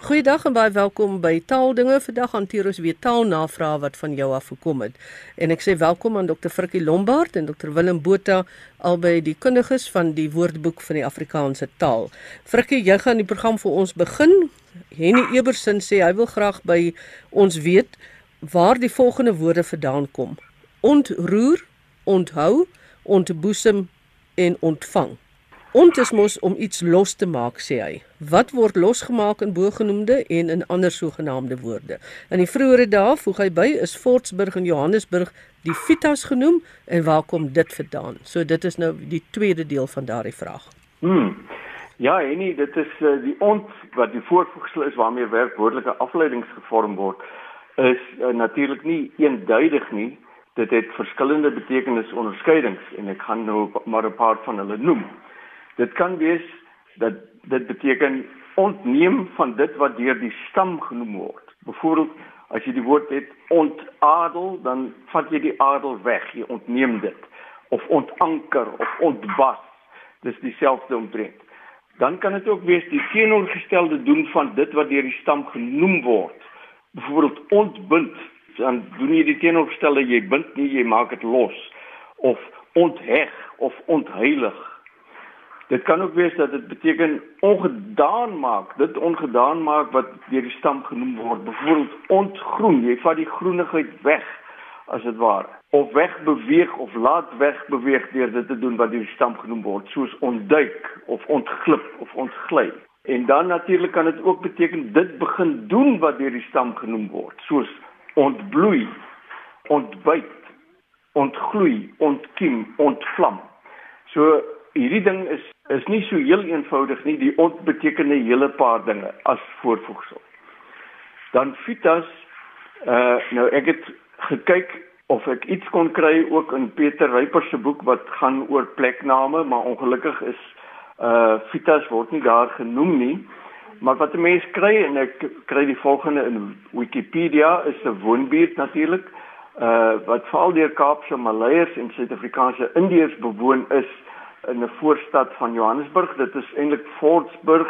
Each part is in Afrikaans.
Goeiedag en baie welkom by Taaldinge. Vandag hanteer ons weer taalnavrae wat van jou af gekom het. En ek sê welkom aan Dr. Frikkie Lombard en Dr. Willem Botha, albei die kundiges van die Woordeboek van die Afrikaanse taal. Frikkie, jy gaan die program vir ons begin. Henny Ebersin sê hy wil graag by ons weet waar die volgende woorde vandaan kom. Ontroer, onthou, ontboesem en ontvang. Ont is mos om iets los te maak, sê hy. Wat word losgemaak in bogenoemde en in ander sogenaamde woorde? In die vroeëre dae, voeg hy by, is Fortsburg en Johannesburg die Fitas genoem en waar kom dit vandaan? So dit is nou die tweede deel van daardie vraag. Hmm. Ja, en nie, dit is uh, die ont wat die voorvoegsel is waarmee werkwoordelike afleidings gevorm word, is uh, natuurlik nie eenduidig nie. Dit het verskillende betekenis onderskeidings en ek gaan nou maar 'n paar van hulle noem. Dit kan wees dat dit beteken ontneem van dit wat deur die stam genoem word. Byvoorbeeld as jy die woord het ontadel, dan vat jy die adel weg, jy ontneem dit of ontanker of ontbas. Dis dieselfde omtrent. Dan kan dit ook wees die teenoorgestelde doen van dit wat deur die stam genoem word. Byvoorbeeld ontbind, dan doen jy die teenoorgestelde, jy bind nie, jy maak dit los of ontheg of ontheilig Dit kan ook wees dat dit beteken ongedaan maak, dit ongedaan maak wat deur die stam genoem word. Byvoorbeeld ontgroen, jy vat die groenigheid weg as dit ware. Of wegbeweeg of laat wegbeweeg deur dit te doen wat deur die stam genoem word, soos ontduik of ontglip of ontgly. En dan natuurlik kan dit ook beteken dit begin doen wat deur die stam genoem word, soos ontbloei, ontbyt, ontgloei, ontkiem, ontvlam. So hierdie ding is is nie so heel eenvoudig nie. Die ont beteken 'n hele paar dinge as voorvoegsel. Dan fitas uh nou ek het gekyk of ek iets kon kry ook in Pieter Ryper se boek wat gaan oor plekname, maar ongelukkig is uh fitas word nie daar genoem nie. Maar wat 'n mens kry en ek kry die volgende in Wikipedia is 'n woonbuurt natuurlik uh wat veral deur Kaapse Maleiers en Suid-Afrikaanse Indiërs bewoon is in 'n voorstad van Johannesburg. Dit is eintlik Fortsburg,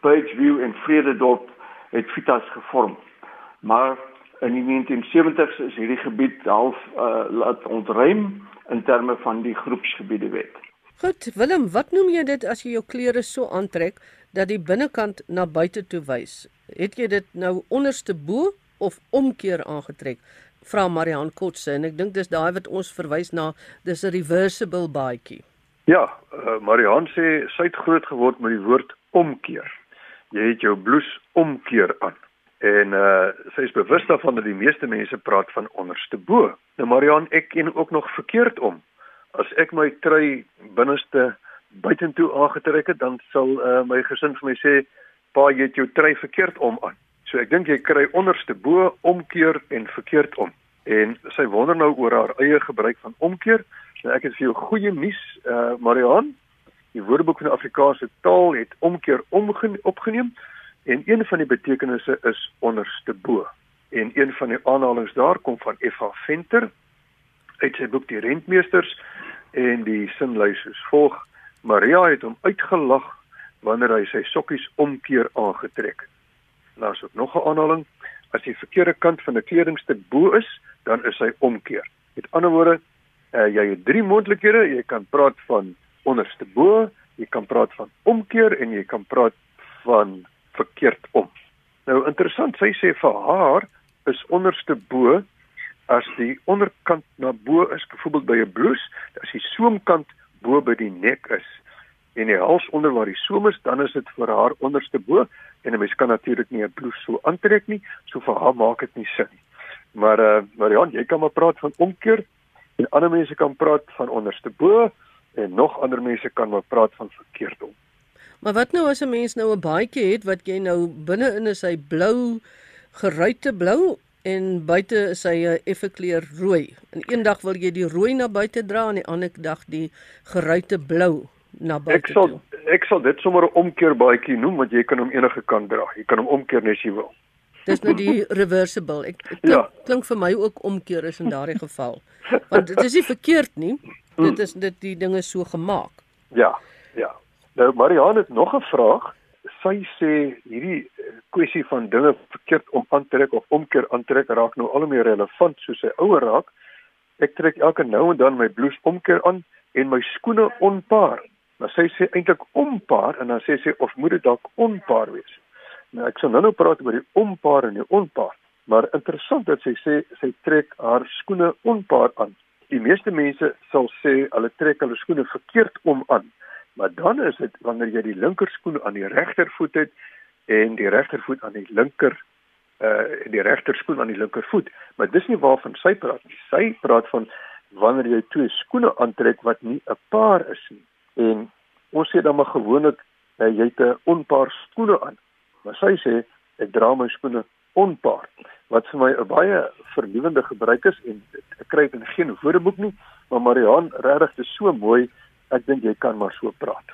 Pageview en Vrededorp het Fitas gevorm. Maar in die 1970s is hierdie gebied half uh, laat ontruim in terme van die groepsgebiede wet. Goed, Willem, wat noem jy dit as jy jou klere so aantrek dat die binnekant na buite toe wys? Het jy dit nou onderste bo of omkeer aangetrek? Vra Marian Kotse en ek dink dis daai wat ons verwys na dis 'n reversible baadjie. Ja, uh, Marian sê sy het groot geword met die woord omkeer. Jy het jou bloes omkeer aan. En uh sy is bewus daarvan dat die meeste mense praat van onderste bo. Nou Marian, ek ken ook nog verkeerd om. As ek my trui binneste buitentoe aangetrek het, dan sal uh my gesin vir my sê, "Pa, jy het jou trui verkeerd om aan." So ek dink jy kry onderste bo omkeer en verkeerd om. En sy wonder nou oor haar eie gebruik van omkeer. Nou ek het vir jou goeie nuus, eh uh, Marian. Die Woordeboek van die Afrikaanse taal het omkeer opgeneem en een van die betekenisse is onderste bo. En een van die aanhalinge daar kom van F.H. Venter uit sy boek Die Rentmeesters en die sin lui soos volg: Maria het hom uitgelag wanneer hy sy sokkies omkeer aangetrek. Daar's ook nog 'n aanhaling: As die verkeerde kant van 'n kledingstuk bo is, dan is hy omkeer. Met ander woorde, Uh, jy het drie moontlikhede. Jy kan praat van onderste bo, jy kan praat van omkeer en jy kan praat van verkeerd om. Nou interessant, sy sê vir haar is onderste bo as die onderkant na bo is, byvoorbeeld by 'n blouse, as die soomkant bo by die nek is en die hals onder waar die soem is, dan is dit vir haar onderste bo en 'n mens kan natuurlik nie 'n blouse so aantrek nie, so vir haar maak dit nie sin nie. Maar eh uh, Marian, jy kan maar praat van omkeer En ander mense kan praat van onderste bo en nog ander mense kan maar praat van verkeerdom. Maar wat nou as 'n mens nou 'n baadjie het wat jy nou binne-in is hy blou geruite blou en buite is hy 'n effe kleur rooi. En eendag wil jy die rooi na buite dra en die ander dag die geruite blou na buite. Ek sal toe. ek sal dit sommer 'n omkeer baadjie noem want jy kan hom enige kant dra. Jy kan hom omkeer as jy wil. Dis nou die reversible. Ek klink, ja. klink vir my ook omkeer is in daardie geval. Want dit is nie verkeerd nie. Dit is dit die dinge so gemaak. Ja, ja. Nou Marianne het nog 'n vraag. Sy sê hierdie kwessie van dinge verkeerd om aantrek of omkeer aantrek raak nou al hoe meer relevant soos hy ouer raak. Ek trek elke nou en dan my blouse omkeer aan en my skoene onpaar. Maar sy sê eintlik onpaar en dan sê sy of moet dit dalk onpaar wees. Nou ek sal nou-nou praat oor die onpaar en die onpaar. Maar interessant dat sy sê sy trek haar skoene onpaar aan. Die meeste mense sal sê hulle trek hulle skoene verkeerd om aan. Maar dan is dit wanneer jy die linkerskoen aan die regtervoet het en die regtervoet aan die linker uh die regterskoen aan die linkervoet. Maar dis nie waarvan sy praat nie. Sy praat van wanneer jy twee skoene aantrek wat nie 'n paar is nie. En ons sê dan maar gewoonlik uh, jy het 'n onpaar skoene aan. Maar sy sê ek dra my skoene onpaar wat vir my 'n baie vernuwende gebruik is en ek kry dit in geen woordeboek nie, maar Marihan regtig is so mooi. Ek dink jy kan maar so praat.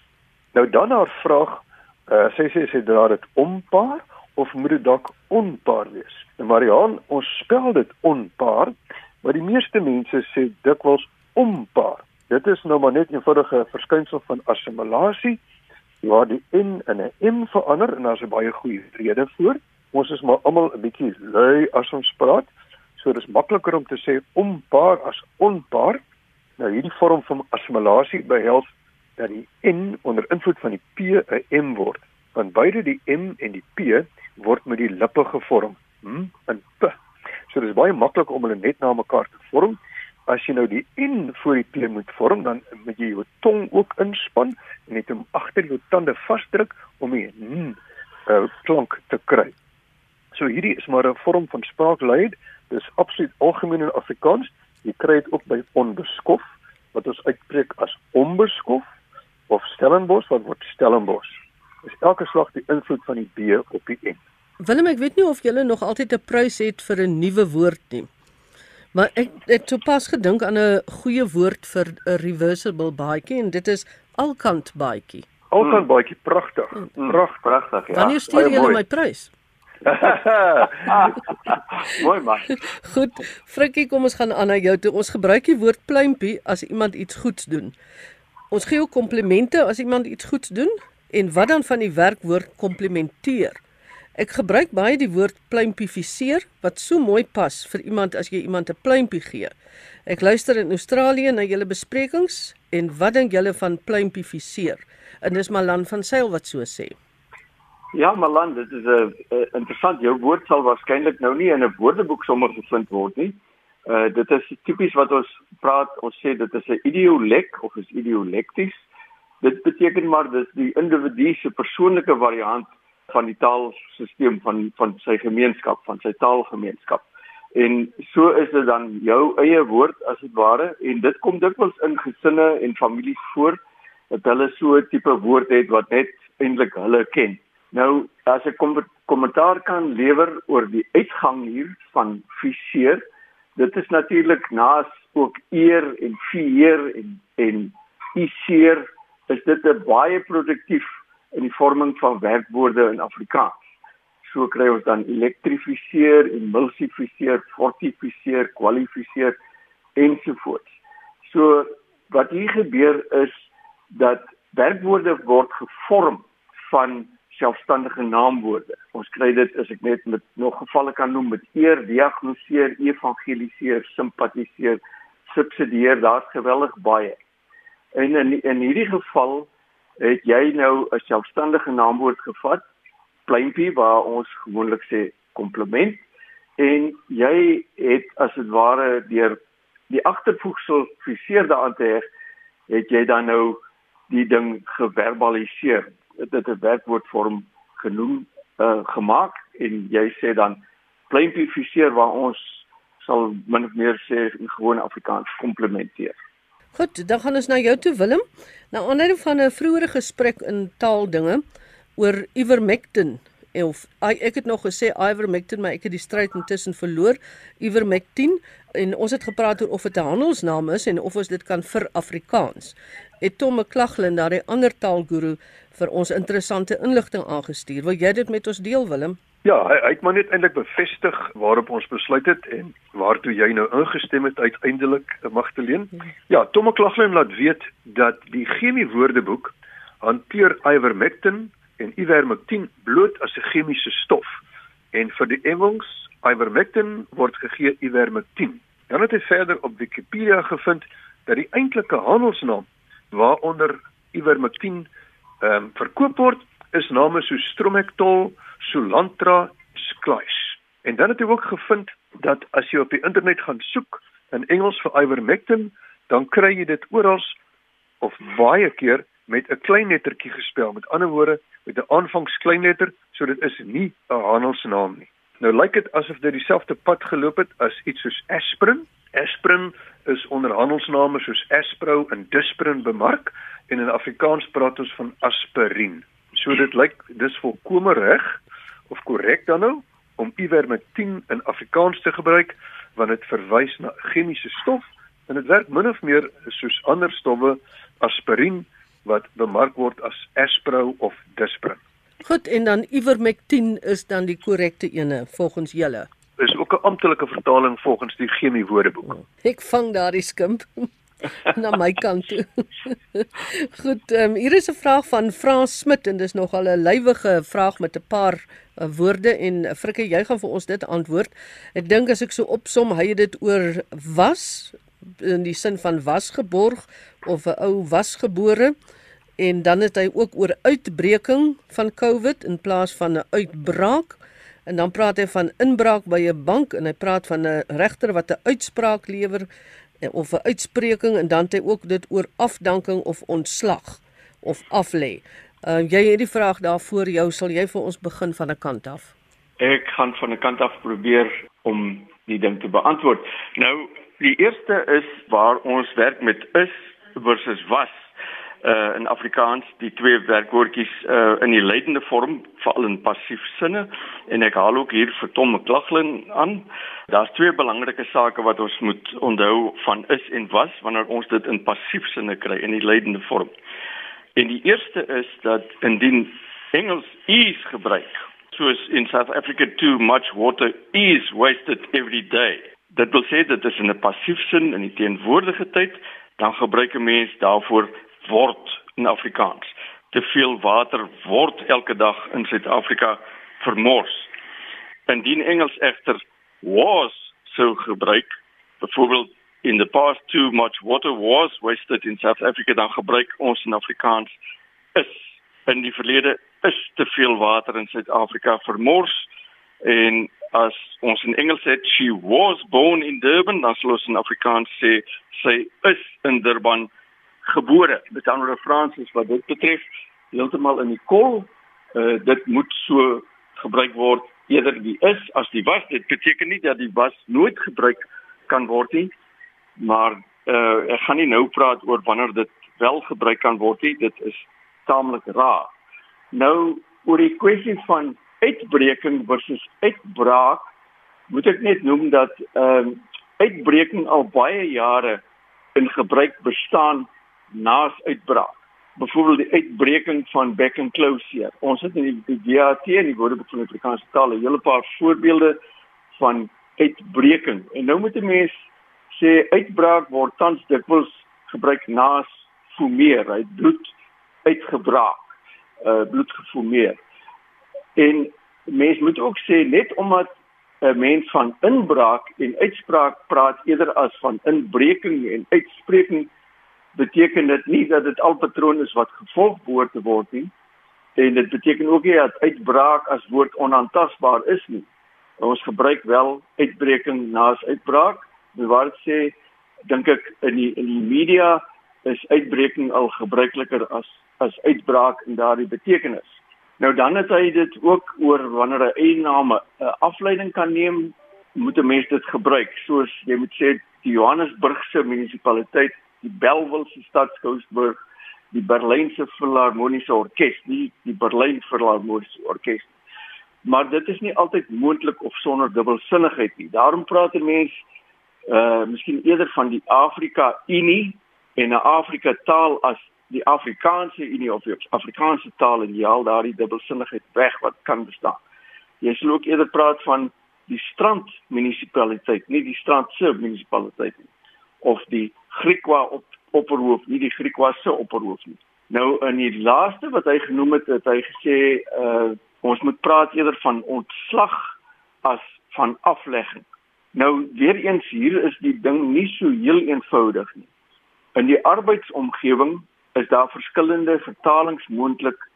Nou dan haar vraag, uh, sy sê sy dra dit onpaar of moet dit dalk onpaar wees? Nou Marihan, ons spel dit onpaar, maar die meeste mense sê dikwels onpaar. Dit is nou maar net 'n eenvoudige verskynsel van assimilasie waar die n in 'n m verander en daar's 'n baie goeie rede voor. Ons is maar almal 'n bietjie lui as ons praat. So dis makliker om te sê onpaar as onpaar. Nou hierdie vorm van assimilasie behels dat die n onder invloed van die p 'n m word. Want beide die m en die p word met die lippe gevorm. Hm, 'n p. So dis baie maklik om hulle net na mekaar te vorm. As jy nou die n voor die p moet vorm, dan moet jy jou tong ook inspann en net om agter jou tande vasdruk om die n uh, klank te kry. So hierdie is maar 'n vorm van spraakluid. Dis absoluut algemeen in Afrikaans. Jy kry dit ook by onbeskof wat ons uitpreek as onbeskof of Stellenbosch wat word Stellenbosch. Dis elke slag die invloed van die B op die N. Willem, ek weet nie of jy nog altyd 'n prys het vir 'n nuwe woord nie. Maar ek het sopas gedink aan 'n goeie woord vir 'n reversible baadjie en dit is alkant baadjie. Alkant baadjie, pragtig. Mm. Pragtig, pragtig. Ja. Wanneer stuur jy my prys? mooi man. Goed, Frikkie, kom ons gaan aan na jou toe. Ons gebruik die woord pluimpie as iemand iets goeds doen. Ons gee ook komplimente as iemand iets goeds doen en wat dan van die werkwoord komplimenteer? Ek gebruik baie die woord pluimpifiseer wat so mooi pas vir iemand as jy iemand 'n pluimpie gee. Ek luister in Australië na julle besprekings en wat dink julle van pluimpifiseer? En dis Malan van Sail wat so sê. Ja, Malan, dit is 'n interessant jou woord sal waarskynlik nou nie in 'n woordeboek sommer gevind word nie. Uh dit is tipies wat ons praat, ons sê dit is 'n idiolek of is idiolekties. Dit beteken maar dis die individu se persoonlike variant van die taalstelsel van van sy gemeenskap, van sy taalgemeenskap. En so is dit dan jou eie woord as dit ware en dit kom dikwels in gesinne en families voor dat hulle so 'n tipe woord het wat net eintlik hulle ken. Nou as ek kom kommentaar kan lewer oor die uitgang hier van fiseer dit is natuurlik naas ook eer en fier en en iseer is dit 'n baie produktief in die vorming van werkwoorde in Afrikaans. So kry ons dan elektrifiseer, emulsifiseer, fortifiseer, kwalifiseer ensovoorts. So wat hier gebeur is dat werkwoorde word gevorm van selfstandige naamwoorde. Ons kry dit as ek net met nog gevalle kan noem met eer, diagnoseer, evangeliseer, simpatiseer, subsidieer, daar's geweldig baie. En in in hierdie geval het jy nou 'n selfstandige naamwoord gevat, pleintjie waar ons gewoonlik sê kompliment en jy het as dit ware deur die agtervoegsel fiseer daaraan te heg, het jy dan nou die ding geverbaliseer dit 'n werkwoordvorm genoem uh, gemaak en jy sê dan pleintjifiseer waar ons sal min of meer sê in gewone Afrikaans komplementeer. Goed, dan gaan ons na jou toe Willem. Nou aanleiding van 'n vroeëre gesprek in taaldinge oor ivermectin of ek het nog gesê ivermectin maar ek het die stryd intussen verloor ivermectin en ons het gepraat oor of dit 'n handelsnaam is en of ons dit kan vir Afrikaans. Het Tom McLaughlin daardie ander taalguru vir ons interessante inligting aangestuur. Wil jy dit met ons deel Willem? Ja, hy, hy het maar net eintlik bevestig waarop ons besluit het en waartoe jy nou ingestem het uiteindelik, Magdalene. Ja, Tom McLaughlin laat weet dat die chemie woordeboek hanteer ivermectin en ivermectin bloot as 'n chemiese stof. En vir die Engels, ivermectin word gegee ivermectin. Dan het hy verder op Wikipedia gevind dat die eintlike handelsnaam waaronder ivermectin ehm um, verkoop word is name so Stromectol, Solantra, Sklice. En dan het hy ook gevind dat as jy op die internet gaan soek in Engels vir ivermectin, dan kry jy dit oral of baie keer met 'n klein lettertjie gespel. Met ander woorde, met 'n aanvangskleinletter, so dit is nie 'n handelsnaam nie. Nou lyk dit asof dit dieselfde pad geloop het as iets soos aspirin. Aspirin is onder handelsname soos Aspro en Disprin bemark en in Afrikaans praat ons van aspirien. So dit lyk dis volkome reg of korrek dan nou om ivermectin in Afrikaans te gebruik want dit verwys na 'n chemiese stof en dit werk min of meer soos ander stowwe aspirien wat bemark word as Aspro of Disprin. Goed, en dan ivermectin is dan die korrekte ene volgens julle. Is ook 'n amptelike vertaling volgens die chemie woordeboek. Ek vang daardie skimp na my kant toe. Goed, um, hier is 'n vraag van Frans Smit en dis nogal 'n lywige vraag met 'n paar woorde en Frikke, jy gaan vir ons dit antwoord. Ek dink as ek so opsom, hy het dit oor was in die sin van wasgeborg of 'n ou wasgebore en dan het hy ook oor uitbreking van COVID in plaas van 'n uitbraak en dan praat hy van inbraak by 'n bank en hy praat van 'n regter wat 'n uitspraak lewer eh, of 'n uitspreking en dan het hy ook dit oor afdanking of ontslag of aflê. Uh, jy het die vraag daarvoor jou sal jy vir ons begin van 'n kant af. Ek gaan van 'n kant af probeer om die ding te beantwoord. Nou die eerste is waar ons werk met is versus was uh in Afrikaans die twee werkwoordjies uh in die leidende vorm veral in passief sinne en ek haal ook hier vir Tom McLaughlin aan. Daar's twee belangrike sake wat ons moet onthou van is en was wanneer ons dit in passief sinne kry in die leidende vorm. En die eerste is dat indien Engels is gebruik soos in South Africa too much water is wasted every day. Dit wil sê dit is in 'n passief sin in die teenwoordige tyd dan gebruik 'n mens daarvoor word in Afrikaans. Te veel water word elke dag in Suid-Afrika vermors. Indien Engels egter was sou gebruik, byvoorbeeld in the past too much water was wasted in South Africa dan gebruik ons in Afrikaans is in die verlede is te veel water in Suid-Afrika vermors en as ons in Engels sê she was born in Durban dan sal ons in Afrikaans sê sy is in Durban gebore. Met ander woorde Frans is wat dit betref heeltemal in die kol. Uh dit moet so gebruik word eerder die is as die was. Dit beteken nie dat die was nooit gebruik kan word nie, maar uh ek gaan nie nou praat oor wanneer dit wel gebruik kan word nie. Dit is taamlik raar. Nou oor die kwessie van uitbreking versus uitbraak moet ek net noem dat ehm uh, uitbreking al baie jare in gebruik bestaan naas uitbraak. Byvoorbeeld die uitbreking van back and closure. Ons het in die DAT in die Woordeboek van Afrikaanse taal 'n hele paar voorbeelde van uitbreking. En nou moet 'n mens sê uitbraak word tans dikwels gebruik naas formeer, hy bloed uitgebraak, uh bloed geformeer. En mens moet ook sê net omdat 'n mens van inbraak en uitspraak praat eerder as van inbreking en uitspreking beteken dit nie dat dit al patroon is wat gevolg behoort te word nie. En dit beteken ook nie dat uitbraak as woord onaantastbaar is nie. Ons gebruik wel uitbreking naas uitbraak. Wat sê dink ek in die in die media is uitbreking al gebruikliker as as uitbraak in daardie betekenis. Nou dan het hy dit ook oor wanneer 'n eienaam 'n afleiding kan neem, moet 'n mens dit gebruik. Soos jy moet sê die Johannesburgse munisipaliteit die Bellville Stadskouburg, die Berlynse Filharmoniese Orkees, nie die Berlyn Filharmoniese Orkees. Maar dit is nie altyd moontlik of sonder dubbelsinnigheid nie. Daarom praat 'n mens uh miskien eerder van die Afrika Unie en 'n Afrika taal as die Afrikaanse Unie of die Afrikaanse taal en jy haal daardie dubbelsinnigheid weg wat kan bestaan. Jy sal ook eerder praat van die strand munisipaliteit, nie die strand se munisipaliteit nie of die Griekwa op opperhoof, nie die Griekwa se opperhoof nie. Nou in die laaste wat hy genoem het, het hy gesê uh ons moet praat eerder van ontslag as van aflegging. Nou weer eens hier is die ding nie so heel eenvoudig nie. In die arbeidsomgewing is daar verskillende vertalings moontlik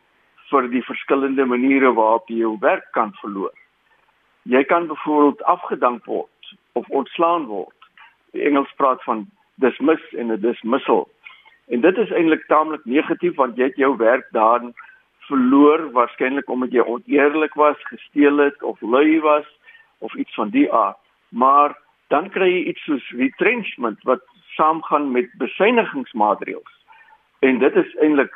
vir die verskillende maniere waarop jy jou werk kan verloor. Jy kan byvoorbeeld afgedank word of ontslaan word. Die Engels praat van dismiss en 'n dismissal. En dit is eintlik taamlik negatief want jy het jou werk dan verloor waarskynlik omdat jy oneerlik was, gesteel het of lui was of iets van die aard. Maar dan kry jy iets soos retrenchment wat saamgaan met besuinigingsmaatreëls. En dit is eintlik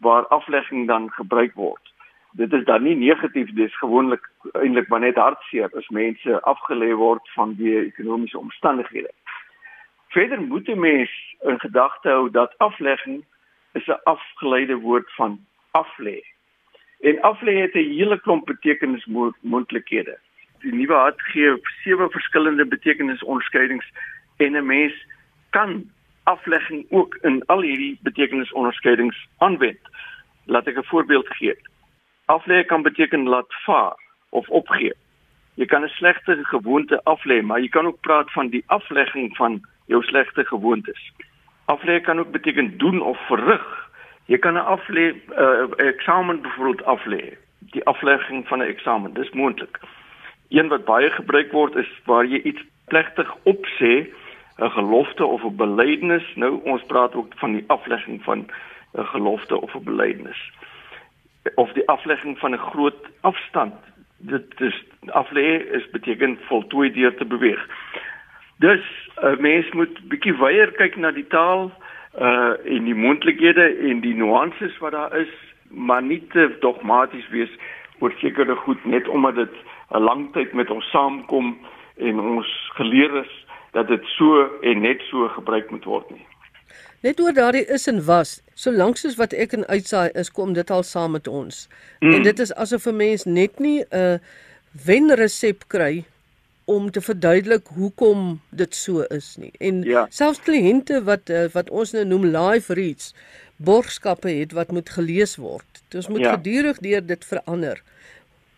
waar aflegging dan gebruik word. Dit is dan nie negatief, dis gewoonlik eintlik maar net hartseer as mense afgelê word van die ekonomiese omstandighede. Verder moet 'n mens in gedagte hou dat aflegging is 'n afgeleide woord van aflê. En aflê het 'n hele klomp betekenismoontlikhede. Die nuwe hart gee sewe verskillende betekenisonderskeidings en 'n mens kan aflegging ook in al hierdie betekenisonderskeidings aanwend. Laat ek 'n voorbeeld gee. Aflê kan beteken laat vaar of opgee. Jy kan 'n slegte gewoonte aflê, maar jy kan ook praat van die aflegging van jou slegte gewoontes. Aflê kan ook beteken doen of verrig. Jy kan 'n aflê uh, eksamen byvoorbeeld aflê. Die aflegging van 'n eksamen, dis moontlik. Een wat baie gebruik word is waar jy iets plegtig opsê 'n gelofte of 'n belydenis. Nou ons praat ook van die aflegging van 'n gelofte of 'n belydenis. Of die aflegging van 'n groot afstand. Dit is aflê is beteken voltooi deur te beweeg. Dus 'n mens moet bietjie weier kyk na die taal uh en die moontlikhede en die nuances wat daar is, maar nie te dogmaties wees oor sekere goed net omdat dit 'n lang tyd met ons saamkom en ons geleer is dat dit so en net so gebruik moet word nie. Net oor daardie is en was, solank soos wat ek in uitsaai is, kom dit al saam met ons. Mm. En dit is asof 'n mens net nie 'n wenresep kry om te verduidelik hoekom dit so is nie. En ja. selfs kliënte wat eh, wat ons nou noem live reads, borgskappe het wat moet gelees word. Ons moet ja. gedurig deur dit verander.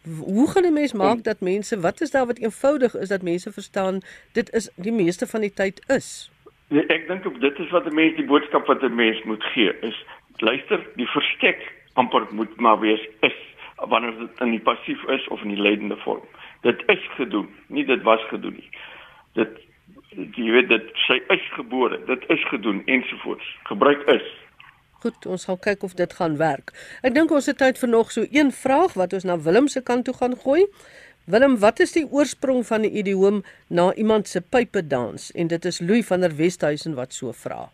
Hoe gaan 'n mens maak dat mense wat is daar wat eenvoudig is dat mense verstaan dit is die meeste van die tyd is? Nee, ek dink dit is wat 'n mens die boodskap wat 'n mens moet gee is luister die verstek amper moet maar wees is wanneer dit in die passief is of in die leidende vorm. Dit is gedoen, nie dit was gedoen nie. Dit jy weet dit sy is gebore, dit is gedoen ensovoorts. Gebruik is Goed, ons gaan kyk of dit gaan werk. Ek dink ons het tyd vir nog so een vraag wat ons na Willem se kant toe gaan gooi. Willem, wat is die oorsprong van die idioom na iemand se pype dans? En dit is Louis van der Westhuizen wat so vra.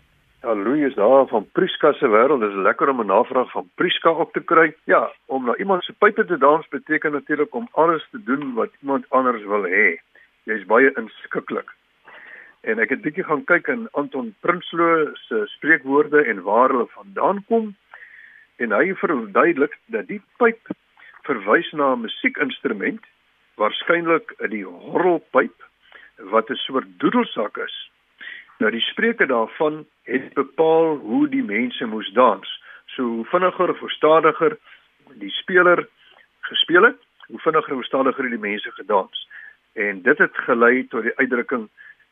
Ja, Louis is daar van Priska se wêreld. Dit is lekker om 'n navraag van Priska op te kry. Ja, om na iemand se pype te dans beteken natuurlik om alles te doen wat iemand anders wil hê. Jy's baie inskikkelik en ek het bietjie gaan kyk in Anton Prinsloo se spreekwoorde en waar hulle vandaan kom en hy verduidelik dat die pyp verwys na 'n musiekinstrument waarskynlik die horrelpyp wat 'n soort doedelsak is. Nou die spreker daarvan het bepaal hoe die mense moes dans. So hoe vinniger of stadiger die speler gespeel het, hoe vinniger of stadiger die mense gedans. En dit het gelei tot die uitdrukking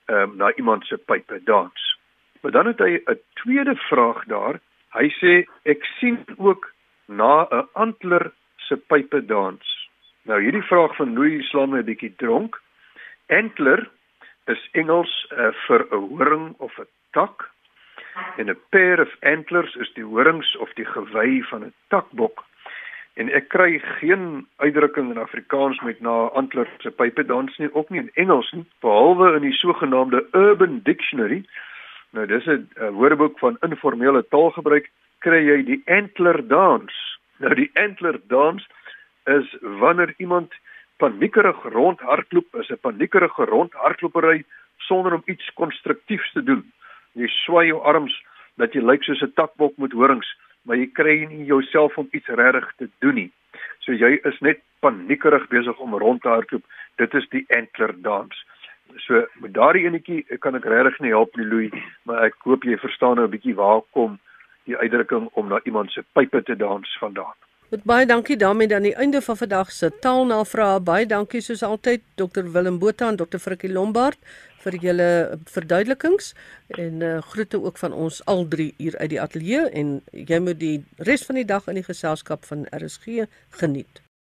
um, na iemand se pype dans. Maar dan het hy 'n tweede vraag daar. Hy sê ek sien ook na 'n antler se pype dans. Nou hierdie vraag van Louis slaan my 'n bietjie dronk. Antler is Engels uh, vir 'n horing of 'n tak. En 'n pair of antlers is die horings of die gewy van 'n takbok en ek kry geen uitdrukking in Afrikaans met na antler se pype dans nie ook nie in Engels nie behalwe in die sogenaamde Urban Dictionary. Nou dis 'n woordeboek van informele taalgebruik kry jy die antler dans nou die antler dans is wanneer iemand paniekerig rondhardloop is 'n paniekerige rondhardlopery sonder om iets konstruktiefs te doen. Jy swai jou arms dat jy lyk soos 'n takbok met horings maar jy kry nie jouself om iets regtig te doen nie. So jy is net paniekerig besig om rond te hardloop. Dit is die antler dans. So met daardie enetjie kan ek regtig nie help nie Louis, maar ek hoop jy verstaan nou 'n bietjie waar kom die uitdrukking om na iemand se pype te dans vandaan. Met baie dankie daarmee dan die einde van vandag se taalnavraag. Baie dankie soos altyd Dr Willem Botha en Dr Frikkie Lombard vir julle verduidelikings en uh, groete ook van ons al drie hier uit die ateljee en jy moet die res van die dag in die geselskap van RSG geniet.